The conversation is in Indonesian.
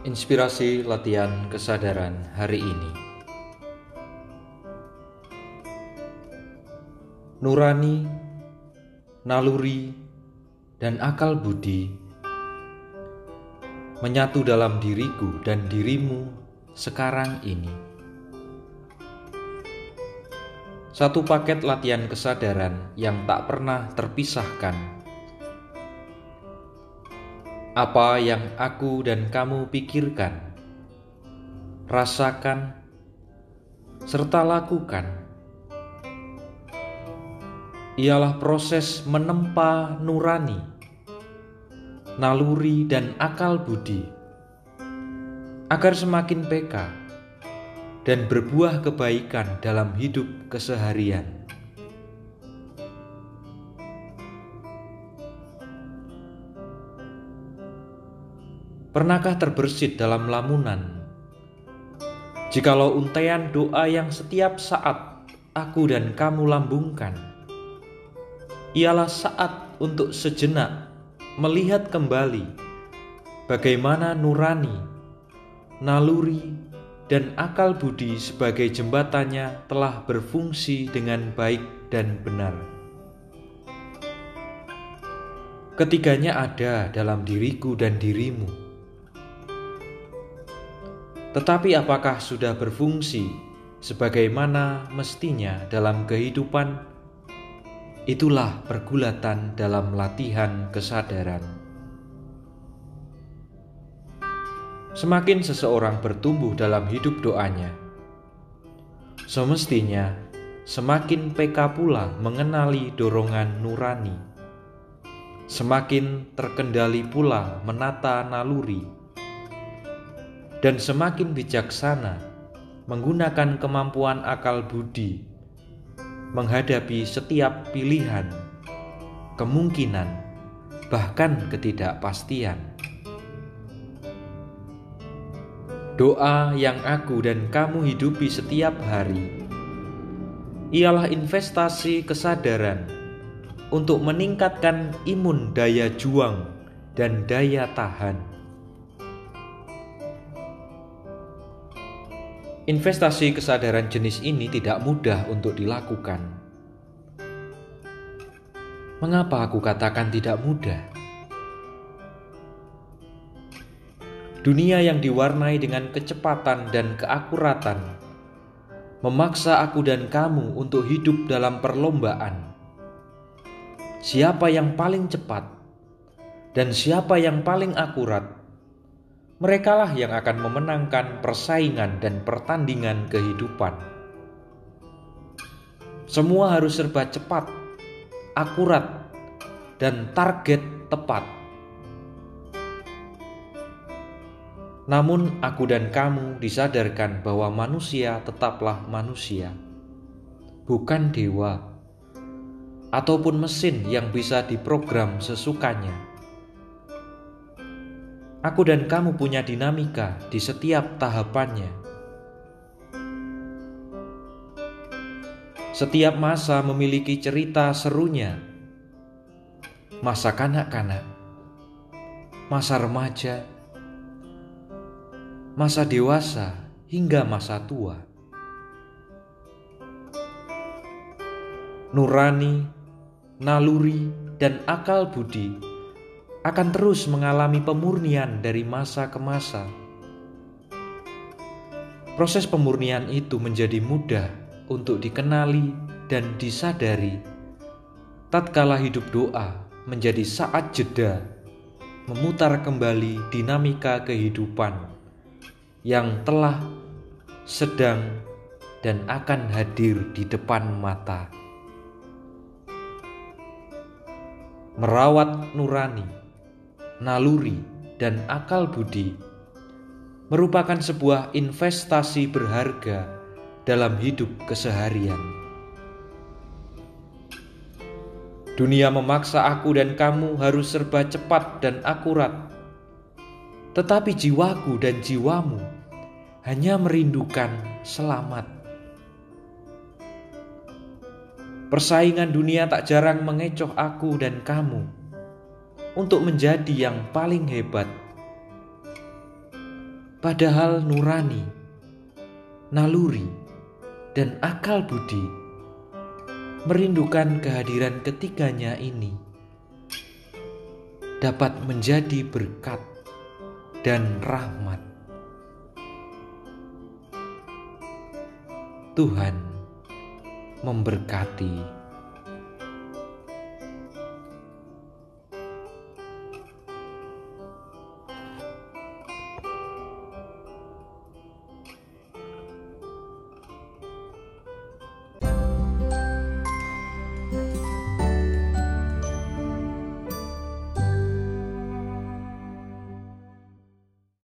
Inspirasi latihan kesadaran hari ini. Nurani, naluri, dan akal budi menyatu dalam diriku dan dirimu sekarang ini. Satu paket latihan kesadaran yang tak pernah terpisahkan apa yang aku dan kamu pikirkan, rasakan, serta lakukan ialah proses menempa nurani, naluri, dan akal budi agar semakin peka dan berbuah kebaikan dalam hidup keseharian. Pernahkah terbersit dalam lamunan? Jikalau untaian doa yang setiap saat aku dan kamu lambungkan, ialah saat untuk sejenak melihat kembali bagaimana nurani, naluri, dan akal budi sebagai jembatannya telah berfungsi dengan baik dan benar. Ketiganya ada dalam diriku dan dirimu tetapi apakah sudah berfungsi sebagaimana mestinya dalam kehidupan? Itulah pergulatan dalam latihan kesadaran. Semakin seseorang bertumbuh dalam hidup doanya, semestinya semakin peka pula mengenali dorongan nurani, semakin terkendali pula menata naluri dan semakin bijaksana menggunakan kemampuan akal budi menghadapi setiap pilihan, kemungkinan, bahkan ketidakpastian. Doa yang aku dan kamu hidupi setiap hari ialah investasi kesadaran untuk meningkatkan imun daya juang dan daya tahan. Investasi kesadaran jenis ini tidak mudah untuk dilakukan. Mengapa aku katakan tidak mudah? Dunia yang diwarnai dengan kecepatan dan keakuratan memaksa aku dan kamu untuk hidup dalam perlombaan. Siapa yang paling cepat dan siapa yang paling akurat merekalah yang akan memenangkan persaingan dan pertandingan kehidupan. Semua harus serba cepat, akurat, dan target tepat. Namun, aku dan kamu disadarkan bahwa manusia tetaplah manusia, bukan dewa ataupun mesin yang bisa diprogram sesukanya Aku dan kamu punya dinamika di setiap tahapannya. Setiap masa memiliki cerita serunya. Masa kanak-kanak, masa remaja, masa dewasa, hingga masa tua. Nurani, naluri, dan akal budi akan terus mengalami pemurnian dari masa ke masa. Proses pemurnian itu menjadi mudah untuk dikenali dan disadari tatkala hidup doa menjadi saat jeda memutar kembali dinamika kehidupan yang telah sedang dan akan hadir di depan mata. Merawat nurani naluri, dan akal budi merupakan sebuah investasi berharga dalam hidup keseharian. Dunia memaksa aku dan kamu harus serba cepat dan akurat, tetapi jiwaku dan jiwamu hanya merindukan selamat. Persaingan dunia tak jarang mengecoh aku dan kamu untuk menjadi yang paling hebat. padahal nurani, naluri, dan akal budi merindukan kehadiran ketiganya ini dapat menjadi berkat dan rahmat. Tuhan memberkati